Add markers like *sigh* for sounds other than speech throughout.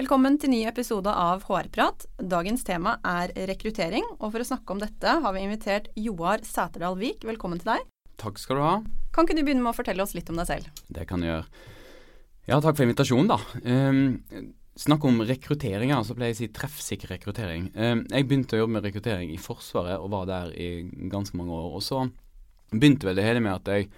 Velkommen til ny episode av HR-prat. Dagens tema er rekruttering, og for å snakke om dette har vi invitert Joar Sæterdal Vik. Velkommen til deg. Takk skal du ha. Kan ikke du begynne med å fortelle oss litt om deg selv? Det kan jeg gjøre. Ja, takk for invitasjonen, da. Um, snakk om rekruttering, så pleier jeg å si treffsikker rekruttering. Um, jeg begynte å jobbe med rekruttering i Forsvaret og var der i ganske mange år. Og så begynte vel det hele med at jeg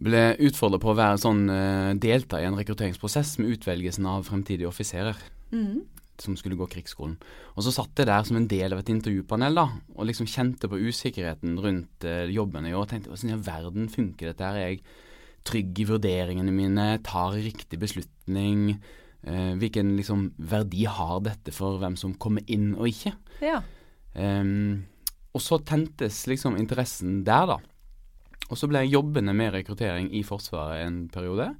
ble utfordret på å være sånn uh, delta i en rekrutteringsprosess med utvelgelsen av fremtidige offiserer. Mm. Som skulle gå krigsskolen. Og så satt jeg der som en del av et intervjupanel da, og liksom kjente på usikkerheten rundt uh, jobben jeg gjorde. Og tenkte hvordan i all verden funker dette her? Er jeg trygg i vurderingene mine? Tar riktig beslutning? Uh, hvilken liksom verdi har dette for hvem som kommer inn og ikke? Ja. Um, og så tentes liksom interessen der, da. Og så ble jeg jobbende med rekruttering i Forsvaret en periode.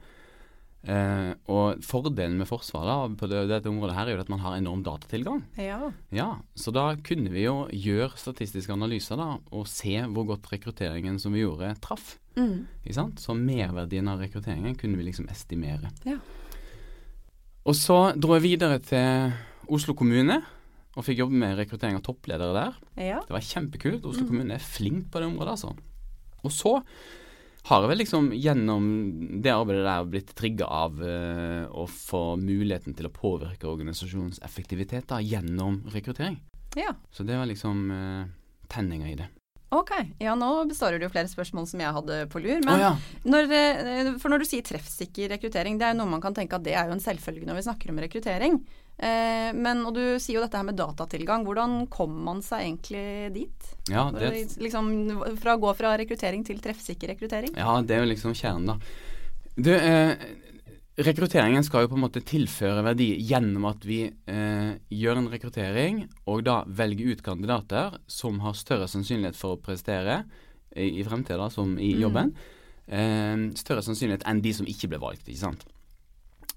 Eh, og fordelen med Forsvaret på det, dette området her er jo at man har enorm datatilgang. Ja. ja. Så da kunne vi jo gjøre statistiske analyser da, og se hvor godt rekrutteringen som vi gjorde, traff. Mm. Så merverdien av rekrutteringen kunne vi liksom estimere. Ja. Og så dro jeg videre til Oslo kommune og fikk jobbe med rekruttering av toppledere der. Ja. Det var kjempekult. Oslo mm. kommune er flink på det området, altså. Og så har jeg vel liksom gjennom det arbeidet der blitt trigga av uh, å få muligheten til å påvirke organisasjonens effektivitet da, gjennom rekruttering. Ja. Så det var liksom uh, tenninga i det. Ok, ja nå består det jo flere spørsmål som jeg hadde på lur. Men oh, ja. når, eh, for når du sier treffsikker rekruttering, det er jo noe man kan tenke at det er jo en selvfølge når vi snakker om rekruttering. Eh, men, og du sier jo dette her med datatilgang. Hvordan kommer man seg egentlig dit? Ja, det... Liksom, fra å gå fra rekruttering til treffsikker rekruttering? Ja, det er jo liksom kjernen, da. Du, eh, rekrutteringen skal jo på en måte tilføre verdi gjennom at vi eh, gjør en rekruttering, og da velger ut kandidater som har større sannsynlighet for å prestere i, i fremtiden, som i mm. jobben. Mm. større sannsynlighet enn de som ikke ble valgt, ikke sant.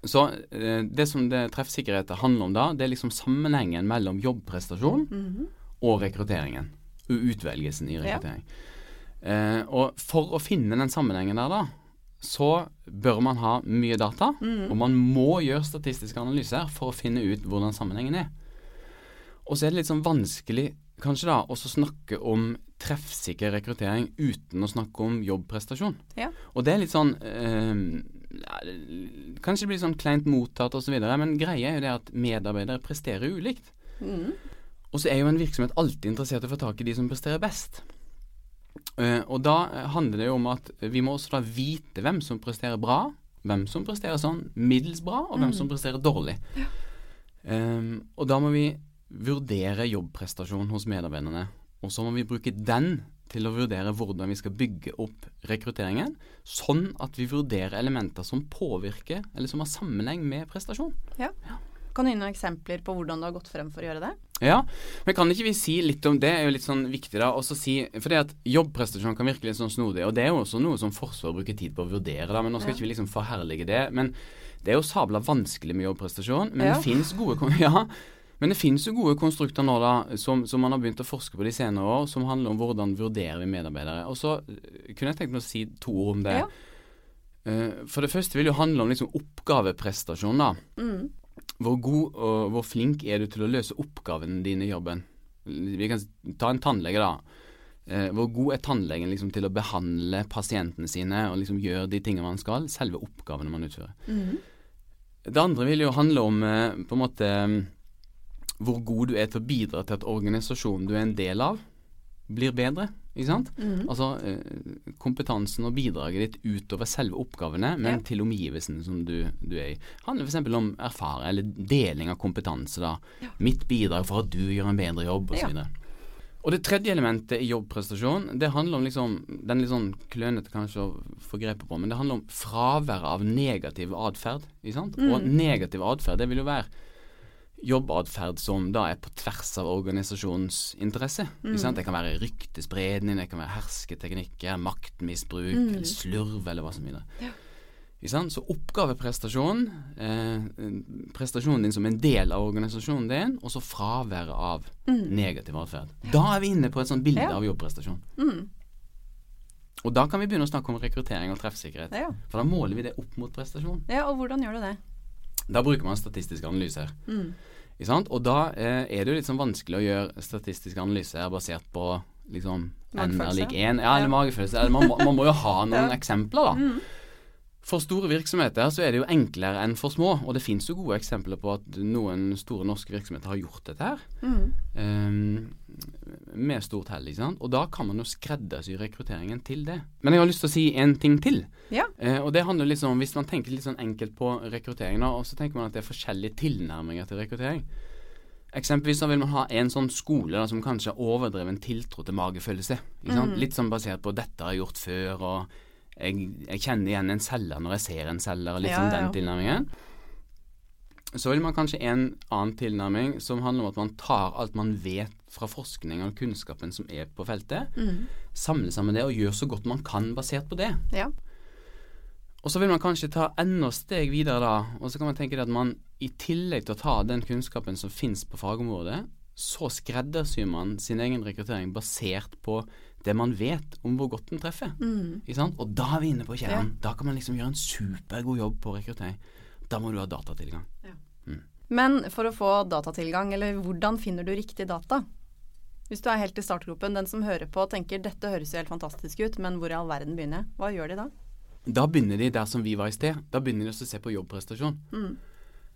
Så eh, det som det treffsikkerhet handler om da, det er liksom sammenhengen mellom jobbprestasjon mm -hmm. og rekrutteringen. Utvelgelsen i rekruttering. Ja. Eh, og for å finne den sammenhengen der, da, så bør man ha mye data. Mm. Og man må gjøre statistiske analyser for å finne ut hvordan sammenhengen er. Og så er det litt sånn vanskelig kanskje da også snakke om treffsikker rekruttering uten å snakke om jobbprestasjon. Ja. Og det er litt sånn eh, Kanskje det blir sånn kleint mottatt osv., men greia er jo det at medarbeidere presterer ulikt. Mm. Og så er jo en virksomhet alltid interessert i å få tak i de som presterer best. Uh, og da handler det jo om at vi må også da vite hvem som presterer bra, hvem som presterer sånn middels bra, og hvem mm. som presterer dårlig. Ja. Um, og da må vi vurdere jobbprestasjon hos medarbeiderne. Og så må vi bruke den til å vurdere hvordan vi skal bygge opp rekrutteringen, sånn at vi vurderer elementer som påvirker, eller som har sammenheng med prestasjon. Ja. Kan du gi noen eksempler på hvordan du har gått frem for å gjøre det? Ja, men kan ikke vi si litt om det, er jo litt sånn viktig da, også si, for det at jobbprestasjon kan virke litt sånn snodig, og det er jo også noe som Forsvaret bruker tid på å vurdere, da, men nå skal ja. ikke vi liksom forherlige det. Men det er jo sabla vanskelig med jobbprestasjon, men ja. det fins gode *laughs* ja, men det finnes jo gode konstrukter nå da, som, som, man har begynt å forske på de senere år, som handler om hvordan vurderer vi medarbeidere. Og så eh, kunne jeg tenkt meg å si to ord om det. Ja. Uh, for det første vil jo handle om liksom oppgaveprestasjon. da. Mm. Hvor god og hvor flink er du til å løse oppgavene dine i jobben? Vi kan ta en tannlege, da. Uh, hvor god er tannlegen liksom, til å behandle pasientene sine og liksom gjøre de tingene man skal? Selve oppgavene man utfører. Mm. Det andre vil jo handle om uh, på en måte hvor god du er til å bidra til at organisasjonen du er en del av, blir bedre. Ikke sant? Mm. Altså eh, kompetansen og bidraget ditt utover selve oppgavene, men ja. til omgivelsene som du, du, er i. Handler f.eks. om erfaring eller deling av kompetanse. da. Ja. Mitt bidrag for at du gjør en bedre jobb, osv. Ja. Og det tredje elementet i jobbprestasjon, det handler om liksom Den litt sånn klønete kanskje å få grepet på, men det handler om fraværet av negativ atferd. Mm. Og negativ atferd, det vil jo være jobbatferd som da er på tvers av organisasjonens interesse. Mm. Det kan være ryktespredning, det kan være hersketeknikker, maktmisbruk, Mm. eller slurv eller hva som helst. Ja. Så oppgaveprestasjon, eh, prestasjonen din som en del av organisasjonen din, og så fraværet av negativ atferd. Da er vi inne på et sånt bilde Mm. Ja. av jobbprestasjon. Mm. Og da kan vi begynne å snakke om rekruttering og treffsikkerhet. Ja. For da måler vi det opp mot prestasjon. ja, og hvordan gjør du det? Da bruker man statistiske analyser. Mm. Og da eh, er det jo litt sånn vanskelig å gjøre statistiske analyser basert på liksom n er lik 1. Ja, eller magefølelse. Man, man må jo ha *laughs* noen eksempler, da. Mm. For store virksomheter så er det jo enklere enn for små, og det finnes jo gode eksempler på at noen store norske virksomheter har gjort dette her. Mm. Um, med stort hell, ikke sant. Og da kan man jo skreddersy rekrutteringen til det. Men jeg har lyst til å si en ting til. Ja. Uh, og det handler liksom om, Hvis man tenker litt sånn enkelt på rekruttering, da, og så tenker man at det er forskjellige tilnærminger til rekruttering. Eksempelvis så vil man ha en sånn skole da, som kanskje har overdreven tiltro til magefølelse. Ikke sant? Mm. Litt sånn basert på 'dette har jeg gjort før', og jeg, jeg kjenner igjen en selger når jeg ser en selger', liksom litt Ja, sånn ja, den tilnærmingen. Så vil man kanskje en annen tilnærming som handler om at man tar alt man vet fra forskning og kunnskapen som er på feltet, Mm. samler sammen det og gjør så godt man kan basert på det. Ja. Og så vil man kanskje ta enda steg videre da, og så kan man tenke at man i tillegg til å ta den kunnskapen som finnes på fagområdet, så skreddersyr man sin egen rekruttering basert på det man vet om hvor godt den treffer. Mm. Og da er vi inne på kjernen. Da kan man liksom gjøre en supergod jobb på rekruttering. Da må du ha datatilgang. Men for å få datatilgang, eller hvordan finner du riktig data? Hvis du er helt i startgropen, den som hører på tenker dette høres jo helt fantastisk ut, men hvor i all verden begynner jeg? Hva gjør de da? Da begynner de der som vi var i sted. Da begynner de også å se på jobbprestasjon. Mm.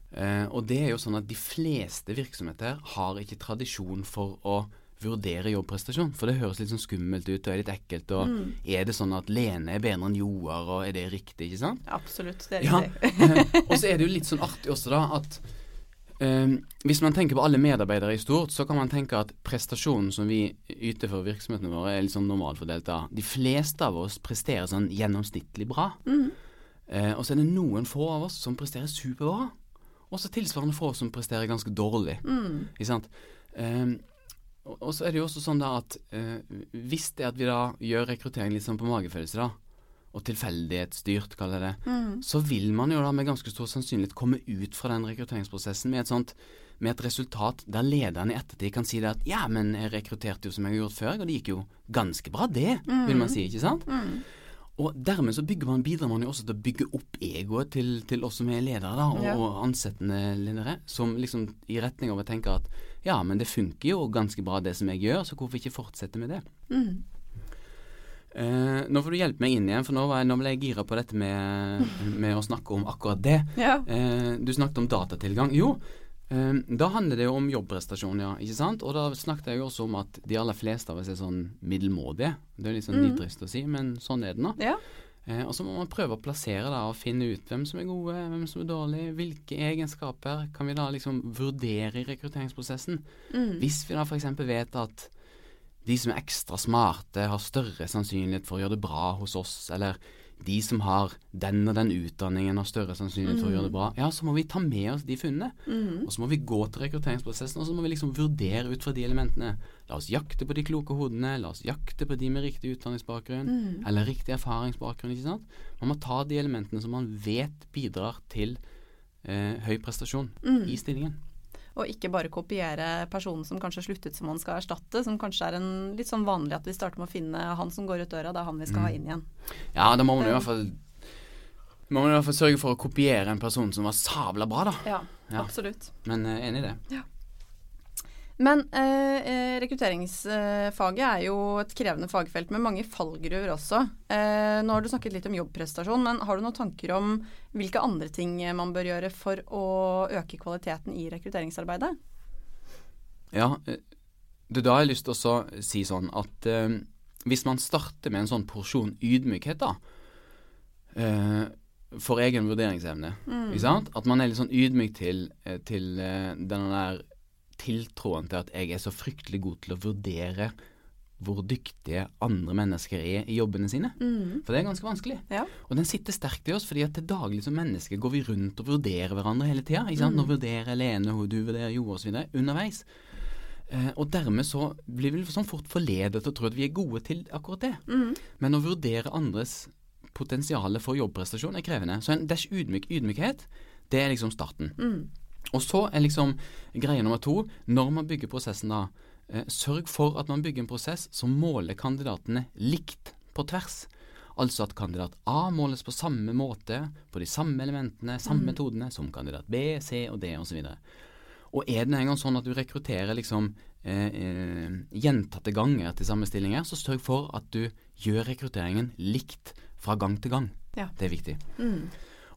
Eh, og det er jo sånn at de fleste virksomheter har ikke tradisjon for å vurdere jobbprestasjon. For det høres litt sånn skummelt ut og er litt ekkelt. Og Mm. er det sånn at Lene er bedre enn Joar, og er det riktig, ikke sant? Absolutt, det er riktig. Ja. *laughs* og så er det jo litt sånn artig også, da, at um, hvis man tenker på alle medarbeidere i stort, så kan man tenke at prestasjonen som vi yter for virksomhetene våre, er litt sånn normalfordelt. da. De fleste av oss presterer sånn gjennomsnittlig bra. Mm. Uh, og så er det noen få av oss som presterer superbra. Og så tilsvarende få som presterer ganske dårlig. Mm. Ikke sant? Ehm, og, så er det jo også sånn da at eh, hvis det at vi da gjør rekruttering litt sånn på magefølelse, da, og tilfeldighetsstyrt, kaller jeg det, Mm. så vil man jo da med ganske stor sannsynlighet komme ut fra den rekrutteringsprosessen med et sånt med et resultat der lederen i ettertid kan si det at ja, men jeg rekrutterte jo som jeg har gjort før, og det gikk jo ganske bra, det, vil man si, ikke sant? Mm. Og dermed så bygger man, bidrar man jo også til å bygge opp egoet til, til oss som er ledere, da, og, Ja. og ansettende ledere, som liksom i retning av å tenke at ja, men det funker jo ganske bra det som jeg gjør, så hvorfor ikke fortsette med det? Mm. Uh, nå får du hjelpe meg inn igjen, for nå, var jeg, nå ble jeg gira på dette med, *laughs* med å snakke om akkurat det. Ja. Uh, du snakket om datatilgang. Jo, uh, da handler det jo om jobbprestasjon, ja. Ikke sant? Og da snakket jeg jo også om at de aller fleste av oss er sånn middelmådige. Det er litt sånn Mm. nitrist å si, men sånn er det nå. ja. Eh, og så må man prøve å plassere da, og finne ut hvem som er gode, hvem som er dårlige. Hvilke egenskaper kan vi da liksom vurdere i rekrutteringsprosessen? Mm. Hvis vi da f.eks. vet at de som er ekstra smarte, har større sannsynlighet for å gjøre det bra hos oss, eller de som har den og den utdanningen, har større sannsynlighet for å gjøre det bra, ja, så må vi ta med oss de funnene. Mm. Og så må vi gå til rekrutteringsprosessen, og så må vi liksom vurdere ut fra de elementene. La oss jakte på de kloke hodene, la oss jakte på de med riktig utdanningsbakgrunn, Mm. eller riktig erfaringsbakgrunn, ikke sant. Man må ta de elementene som man vet bidrar til eh, høy prestasjon Mm. i stillingen. Og ikke bare kopiere personen som kanskje sluttet som man skal erstatte, som kanskje er en litt sånn vanlig at vi starter med å finne han som går ut døra, det er han vi skal ha inn igjen. Ja, da må man i hvert fall må man i hvert fall sørge for å kopiere en person som var sabla bra, da. Ja, Ja. absolutt. Men eh, enig i det. Men eh, eh, rekrutteringsfaget er jo et krevende fagfelt med mange fallgruver også. Eh, nå har du snakket litt om jobbprestasjon, men har du noen tanker om hvilke andre ting man bør gjøre for å øke kvaliteten i rekrutteringsarbeidet? Ja, eh, det da har jeg lyst til å si sånn at eh, hvis man starter med en sånn porsjon ydmykhet, da, eh, for egen vurderingsevne, ikke sant? At man er litt sånn ydmyk til, til denne der tiltroen til at jeg er så fryktelig god til å vurdere hvor dyktige andre mennesker er i jobbene sine. Mm. For det er ganske vanskelig. Ja. Og den sitter sterkt i oss, fordi at til daglig som mennesker går vi rundt og vurderer hverandre hele tida. Mm. Nå vurderer Lene, og du vurderer Jo, osv. underveis. Eh, og dermed så blir vi sånn fort forledet til å tro at vi er gode til akkurat det. Mm. Men å vurdere andres potensial for jobbprestasjon er krevende. Så en dash ydmyk, ydmykhet, det er liksom starten. Mm. Og så er liksom greie nummer to, når man bygger prosessen da, eh, sørg for at man bygger en prosess som måler kandidatene likt på tvers. Altså at kandidat A måles på samme måte, på de samme elementene, samme metodene som kandidat B, C og D osv. Og er det en gang sånn at du rekrutterer liksom eh, eh, gjentatte ganger til samme stillinger, så sørg for at du gjør rekrutteringen likt fra gang til gang. Ja. Det er viktig. Mm.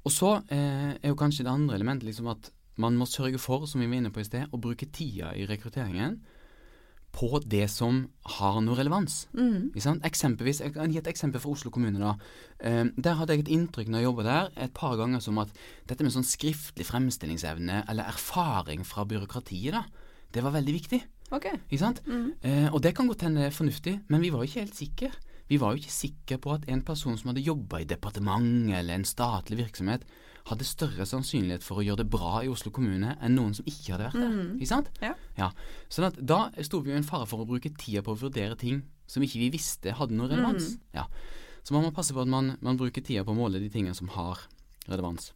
Og så eh, er jo kanskje det andre elementet liksom at man må sørge for, som vi var inne på i sted, å bruke tida i rekrutteringen på det som har noe relevans. Mm. Ikke sant? Eksempelvis, Jeg kan gi et eksempel fra Oslo kommune. da. Eh, der hadde jeg et inntrykk når jeg jobba der, et par ganger som at dette med sånn skriftlig fremstillingsevne eller erfaring fra byråkratiet, da, det var veldig viktig. Ok. Ikke sant? Mm. Eh, og det kan godt hende fornuftig, men vi var jo ikke helt sikre. Vi var jo ikke sikre på at en person som hadde jobba i departement eller en statlig virksomhet, hadde større sannsynlighet for å gjøre det bra i Oslo kommune enn noen som ikke hadde vært der. Mm. Ikke sant? Ja. Sånn at da sto vi jo i en fare for å bruke tida på å vurdere ting som ikke vi visste hadde noe relevans. Mm. Ja. Så man må passe på at man, man bruker tida på å måle de tingene som har relevans.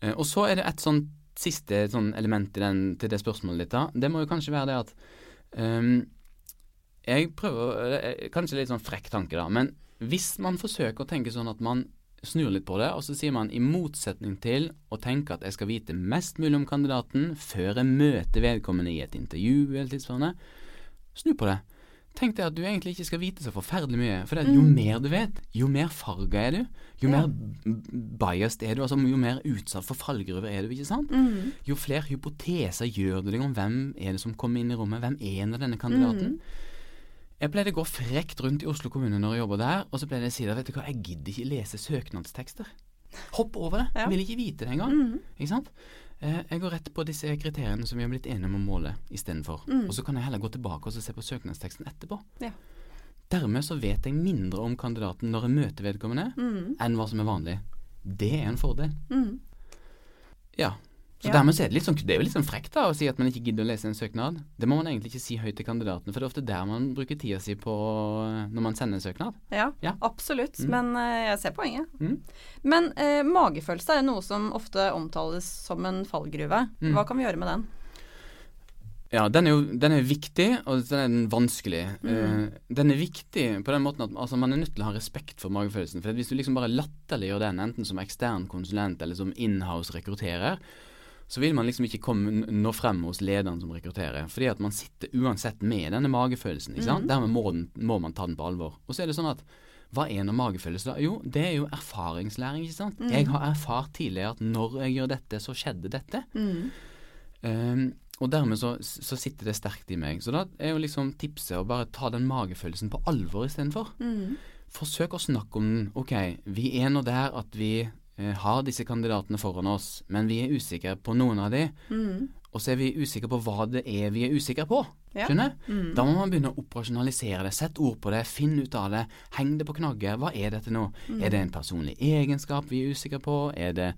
Eh, og så er det et sånt siste sånn element i den, til det spørsmålet ditt. da. Det må jo kanskje være det at um, Jeg prøver er Kanskje litt sånn frekk tanke, da. Men hvis man forsøker å tenke sånn at man snur litt på det, og så sier man i motsetning til å tenke at jeg skal vite mest mulig om kandidaten før jeg møter vedkommende i et intervju eller tilsvarende, snu på det. Tenk deg at du egentlig ikke skal vite så forferdelig mye. For det, jo Mm. mer du vet, jo mer farga er du. Jo Ja. mer biased er du, altså jo mer utsatt for fallgruver er du, ikke sant? Mm. Jo flere hypoteser gjør du deg om hvem er det som kommer inn i rommet, hvem er denne kandidaten. Mm. Jeg pleide å gå frekt rundt i Oslo kommune når jeg jobba der, og så pleide jeg å si at vet du hva, jeg gidder ikke lese søknadstekster. Hopp over det. Ja. Vil ikke vite det engang. Mm. Ikke sant? Eh, jeg går rett på disse kriteriene som vi har blitt enige om å måle istedenfor. Mm. Og så kan jeg heller gå tilbake og se på søknadsteksten etterpå. Ja. Dermed så vet jeg mindre om kandidaten når jeg møter vedkommende, Mm. enn hva som er vanlig. Det er en fordel. Mm. Ja. Så Ja. dermed så er det litt sånn, det er jo litt sånn frekt da å si at man ikke gidder å lese en søknad. Det må man egentlig ikke si høyt til kandidatene, for det er ofte der man bruker tida si på når man sender en søknad. Ja, Ja. absolutt. Mm. Men uh, jeg ser poenget. Mm. Men uh, magefølelse er noe som ofte omtales som en fallgruve. Mm. Hva kan vi gjøre med den? Ja, den er jo den er viktig, og den er den vanskelig. Eh, den er viktig på den måten at altså, man er nødt til å ha respekt for magefølelsen. For hvis du liksom bare latterliggjør den, enten som ekstern konsulent eller som inhouse rekrutterer, så vil man liksom ikke komme, nå frem hos lederen som rekrutterer. Fordi at man sitter uansett med denne magefølelsen. ikke sant? Mm. Dermed må, den, må man ta den på alvor. Og så er det sånn at hva er nå magefølelse, da? Jo, det er jo erfaringslæring, ikke sant. Mm. Jeg har erfart tidligere at når jeg gjør dette, så skjedde dette. Mm. Um, og dermed så, så sitter det sterkt i meg. Så da er jo liksom tipset å bare ta den magefølelsen på alvor istedenfor. Mm. Forsøk å snakke om den. Ok, vi er nå der at vi har disse kandidatene foran oss, men vi er usikre på noen av de, Mm. og så er vi usikre på hva det er vi er usikre på. Ja. Skjønner? Mm. Da må man begynne å operasjonalisere det. Sett ord på det, finn ut av det. Heng det på knagget. Hva er dette nå? Mm. Er det en personlig egenskap vi er usikre på? Er det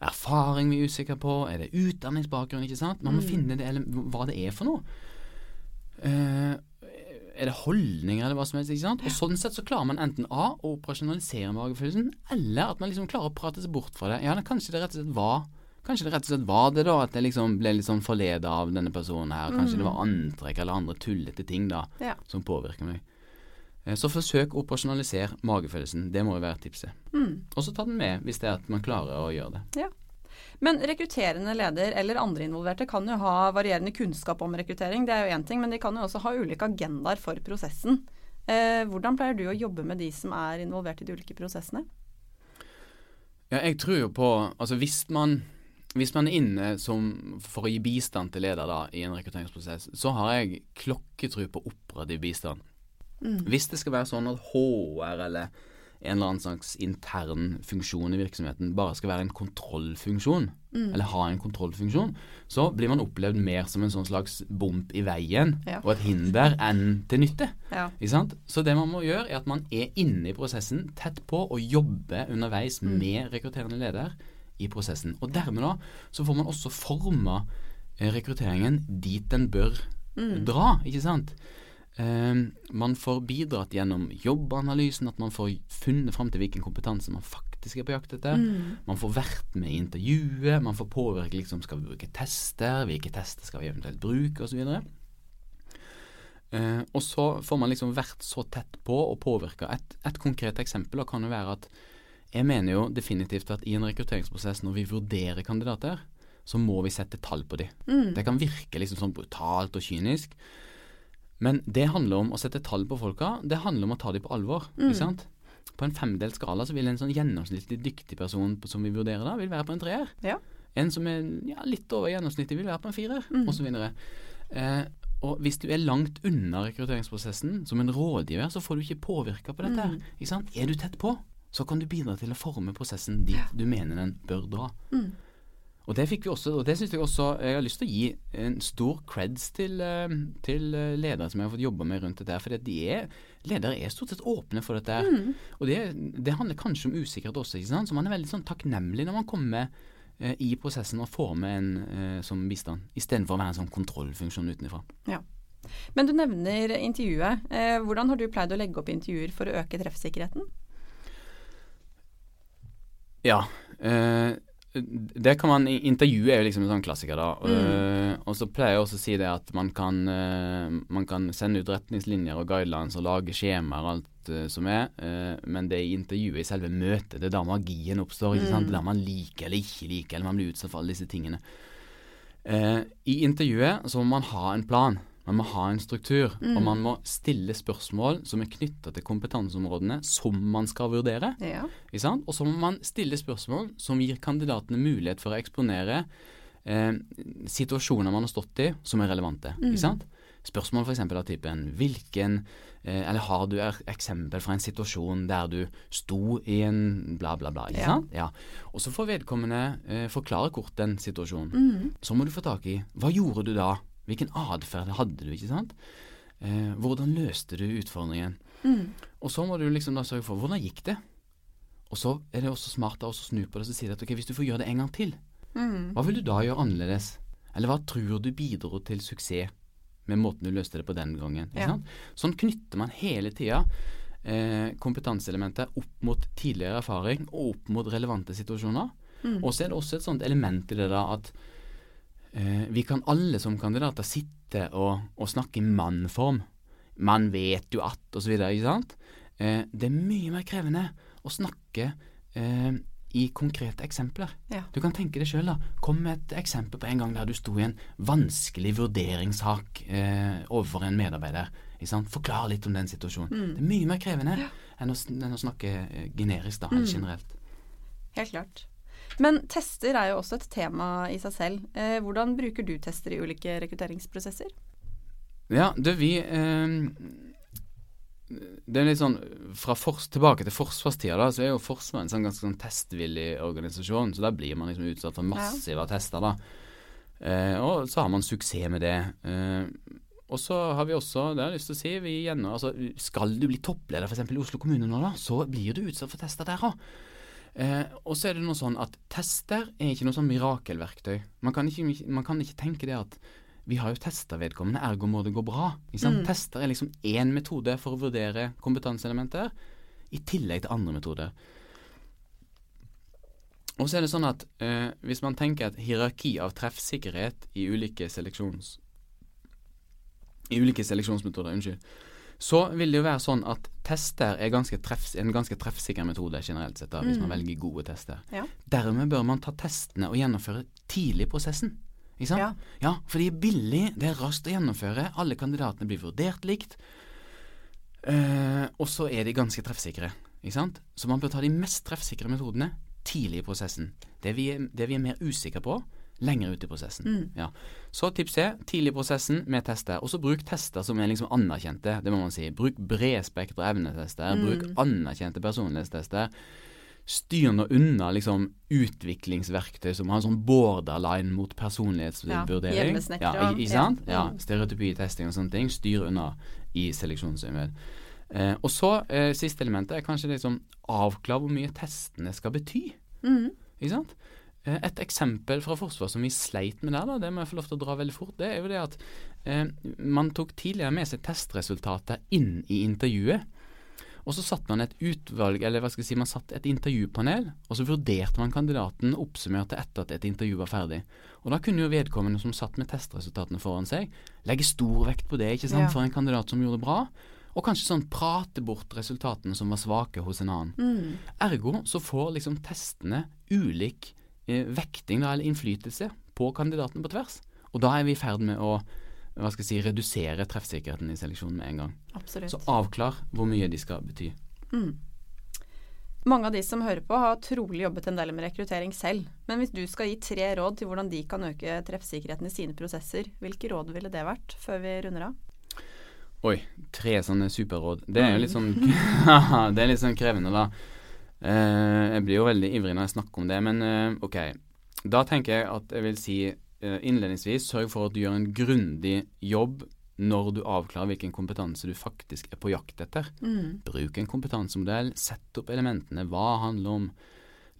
erfaring vi er usikre på? Er det utdanningsbakgrunn? ikke sant? Man må Mm. finne det, hva det er for noe. Eh, er det holdninger eller hva som helst? ikke sant? Og Sånn sett så klarer man enten A å operasjonalisere magefølelsen, eller at man liksom klarer å prate seg bort fra det. Ja, kanskje det rett og slett var Kanskje det rett og slett var det da at jeg liksom ble litt sånn forleda av denne personen her. Kanskje det var antrekk eller andre tullete ting da Ja. som påvirker meg. Eh, Så forsøk å operasjonalisere magefølelsen. Det må jo være tipset. Mm. Og så ta den med hvis det er at man klarer å gjøre det. Men rekrutterende leder eller andre involverte kan jo ha varierende kunnskap om rekruttering, det er jo én ting, men de kan jo også ha ulike agendaer for prosessen. Eh, hvordan pleier du å jobbe med de som er involvert i de ulike prosessene? Ja, jeg tror jo på Altså hvis man hvis man er inne som, for å gi bistand til leder da, i en rekrutteringsprosess, så har jeg klokketro på operativ bistand. Mm. Hvis det skal være sånn at HR eller en eller annen slags intern funksjon i virksomheten bare skal være en kontrollfunksjon, eller ha en kontrollfunksjon, så blir man opplevd mer som en sånn slags bump i veien Ja. og et hinder enn til nytte. Ja. Ikke sant? Så det man må gjøre, er at man er inne i prosessen, tett på, og jobber underveis med rekrutterende leder i prosessen. Og dermed da, så får man også forma eh, rekrutteringen dit den bør dra, ikke sant? Eh, man får bidratt gjennom jobbanalysen, at man får funnet fram til hvilken kompetanse man faktisk er på jakt etter. Man får vært med i intervjuet, man får påvirke liksom, skal vi bruke tester, hvilke tester skal vi eventuelt bruke, osv. Eh, og så får man liksom vært så tett på og påvirka. Et, et konkret eksempel kan jo være at jeg mener jo definitivt at i en rekrutteringsprosess, når vi vurderer kandidater, så må vi sette tall på dem. Det kan virke liksom sånn brutalt og kynisk, men det handler om å sette tall på folka. Det handler om å ta dem på alvor. ikke sant? På en femdelt skala så vil en sånn gjennomsnittlig dyktig person som vi vurderer da, vil være på en treer. Ja. En som er ja, litt over gjennomsnittet, vil være på en firer, og osv. Eh, og hvis du er langt unna rekrutteringsprosessen som en rådgiver, så får du ikke påvirka på dette. Ikke sant? Er du tett på, så kan du bidra til å forme prosessen dit du mener den bør dra. Og det fikk vi også, og det synes jeg også Jeg har lyst til å gi en stor creds til, eh, til eh, ledere som jeg har fått jobba med rundt dette. For de er, ledere er stort sett åpne for dette. her. Og det, det handler kanskje om usikkerhet også, ikke sant? så man er veldig sånn takknemlig når man kommer eh, i prosessen og får med en eh, som bistand, istedenfor å være en sånn kontrollfunksjon utenfra. Ja. Men du nevner intervjuet. Eh, hvordan har du pleid å legge opp intervjuer for å øke treffsikkerheten? Ja. Eh, det kan man Intervjuet er jo liksom en sånn klassiker, da. Eh, og så pleier jeg også å si det at man kan, uh, man kan sende ut retningslinjer og guidelines og lage skjemaer og alt uh, som er, eh, men det er i intervjuet, i selve møtet, det er da magien oppstår. ikke sant? Er Der man liker eller ikke liker, eller man blir utsatt for alle disse tingene. I intervjuet så må man ha en plan. Man må ha en struktur, og man må stille spørsmål som er knytta til kompetanseområdene som man skal vurdere. Ja. Og så må man stille spørsmål som gir kandidatene mulighet for å eksponere eh, situasjoner man har stått i som er relevante. Ikke sant? Spørsmål f.eks. av typen hvilken eh, Eller har du et eksempel fra en situasjon der du sto i en bla, bla, bla. Ikke Ja. sant? Ja. Og så får vedkommende eh, forklare kort den situasjonen. Mm. Så må du få tak i hva gjorde du da? Hvilken atferd hadde du? ikke sant? Eh, hvordan løste du utfordringen? Mm. Og så må du liksom da sørge for hvordan gikk det? Og så er det også smart da å snu på det og si at ok, hvis du får gjøre det en gang til, Mm. hva vil du da gjøre annerledes? Eller hva tror du bidro til suksess med måten du løste det på den gangen? Ja. Sånn knytter man hele tida eh, kompetanseelementer opp mot tidligere erfaring og opp mot relevante situasjoner. Mm. Og så er det også et sånt element i det da at vi kan alle som kandidater sitte og, og snakke i mannform. Man vet jo at, videre, ikke sant? Eh, det er mye mer krevende å snakke eh, i konkrete eksempler. Ja. Du kan tenke deg sjøl, da. Kom med et eksempel på en gang der du sto i en vanskelig vurderingssak eh, overfor en medarbeider. Ikke sant? Forklar litt om den situasjonen. Det er mye mer krevende enn, å, enn å snakke eh, generisk, da, eller generelt. Helt klart. Men tester er jo også et tema i seg selv. Eh, hvordan bruker du tester i ulike rekrutteringsprosesser? Ja, det vi eh, Det er litt sånn Fra fors, tilbake til forsvarstida, da, så er jo Forsvaret en sånn ganske sånn testvillig organisasjon. Så da blir man liksom utsatt for massive tester, da. Eh, og så har man suksess med det. Eh, og så har vi også, det har jeg lyst til å si, vi gjennom, altså, skal du bli toppleder f.eks. i Oslo kommune nå, da, så blir du utsatt for tester der òg. Eh, og så er det noe sånn at tester er ikke noe sånn mirakelverktøy. Man kan ikke, man kan ikke tenke det at vi har jo testa vedkommende, ergo må det gå bra. Sant? Tester er liksom én metode for å vurdere kompetanseelementer, i tillegg til andre metoder. Og så er det sånn at eh, hvis man tenker et hierarki av treffsikkerhet i ulike seleksjons... I ulike seleksjonsmetoder, unnskyld. Så vil det jo være sånn at tester er ganske treffs, en ganske treffsikker metode generelt sett, da, hvis man velger gode tester. Ja. Dermed bør man ta testene og gjennomføre tidlig i prosessen. Ikke sant? Ja. ja, for de er billig, det er raskt å gjennomføre, alle kandidatene blir vurdert likt, eh, og så er de ganske treffsikre. Ikke sant? Så man bør ta de mest treffsikre metodene tidlig i prosessen. Det vi det vi er mer usikre på, lenger ut i prosessen. Mm. Ja. Så tips C, tidlig i prosessen med tester. Og så bruk tester som er liksom anerkjente, det må man si. Bruk bredspektra evnetester. Mm. Bruk anerkjente personlighetstester. Styr nå unna liksom utviklingsverktøy som har en sånn borderline mot personlighetsvurdering. Ja. Ja, ikke sant? Ja. Stereotypitesting og sånne ting. Styr unna i seleksjonsøyemed. Eh, og så, eh, siste elementet er kanskje liksom avklare hvor mye testene skal bety. Mm. Ikke sant? Eh, Et eksempel fra Forsvaret som vi sleit med der, da, det må jeg få lov til å dra veldig fort, det er jo det at eh, man tok tidligere med seg testresultater inn i intervjuet. Og så satt man et utvalg, eller hva skal jeg si, man satt et intervjupanel, og så vurderte man kandidaten oppsummert etter at et intervju var ferdig. Og da kunne jo vedkommende som satt med testresultatene foran seg, legge stor vekt på det, ikke sant, Ja. for en kandidat som gjorde det bra. Og kanskje sånn prate bort resultatene som var svake hos en annen. Mm. Ergo så får liksom testene ulik vekting da, eller innflytelse på kandidatene på tvers. Og da er vi i ferd med å hva skal jeg si, redusere treffsikkerheten i seleksjonen med en gang. Absolutt. Så avklar hvor mye de skal bety. Mm. Mange av de som hører på, har trolig jobbet en del med rekruttering selv. Men hvis du skal gi tre råd til hvordan de kan øke treffsikkerheten i sine prosesser, hvilke råd ville det vært, før vi runder av? Oi, tre sånne superråd. Det er jo litt sånn *laughs* Det er litt sånn krevende, da. Eh, jeg blir jo veldig ivrig når jeg snakker om det, men eh, ok. Da tenker jeg at jeg vil si eh, innledningsvis sørg for at du gjør en grundig jobb når du avklarer hvilken kompetanse du faktisk er på jakt etter. Mm. Bruk en kompetansemodell, sett opp elementene. Hva handler om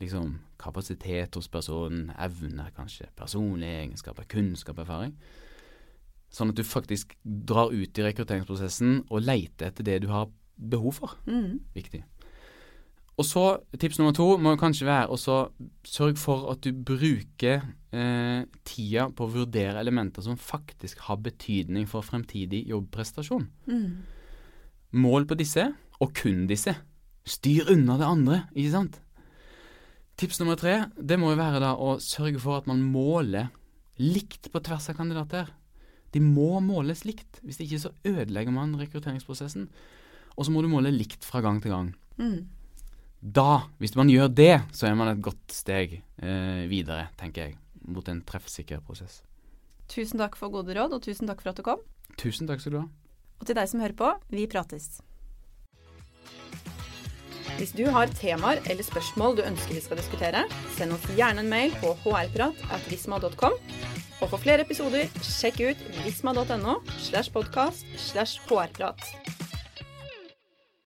liksom, kapasitet hos personen, evner kanskje, personlige egenskaper, kunnskap, erfaring. Sånn at du faktisk drar ut i rekrutteringsprosessen og leter etter det du har behov for. Mm. Viktig. Og så, tips nummer to må kanskje være å sørge for at du bruker eh, tida på å vurdere elementer som faktisk har betydning for fremtidig jobbprestasjon. Mm. Mål på disse, og kun disse. Styr unna det andre, ikke sant? Tips nummer tre, det må jo være da å sørge for at man måler likt på tvers av kandidater. De må måles likt, hvis ikke så ødelegger man rekrutteringsprosessen. Og så må du måle likt fra gang til gang. Mm. Da, hvis man gjør det, så er man et godt steg eh, videre, tenker jeg, mot en treffsikker prosess. Tusen takk for gode råd, og tusen takk for at du kom. Tusen takk skal du ha. Og til deg som hører på, vi prates. Hvis du har temaer eller spørsmål du ønsker vi skal diskutere, send oss gjerne en mail på hrprat.visma.com. Og for flere episoder, sjekk ut visma.no slash podkast slash hrprat.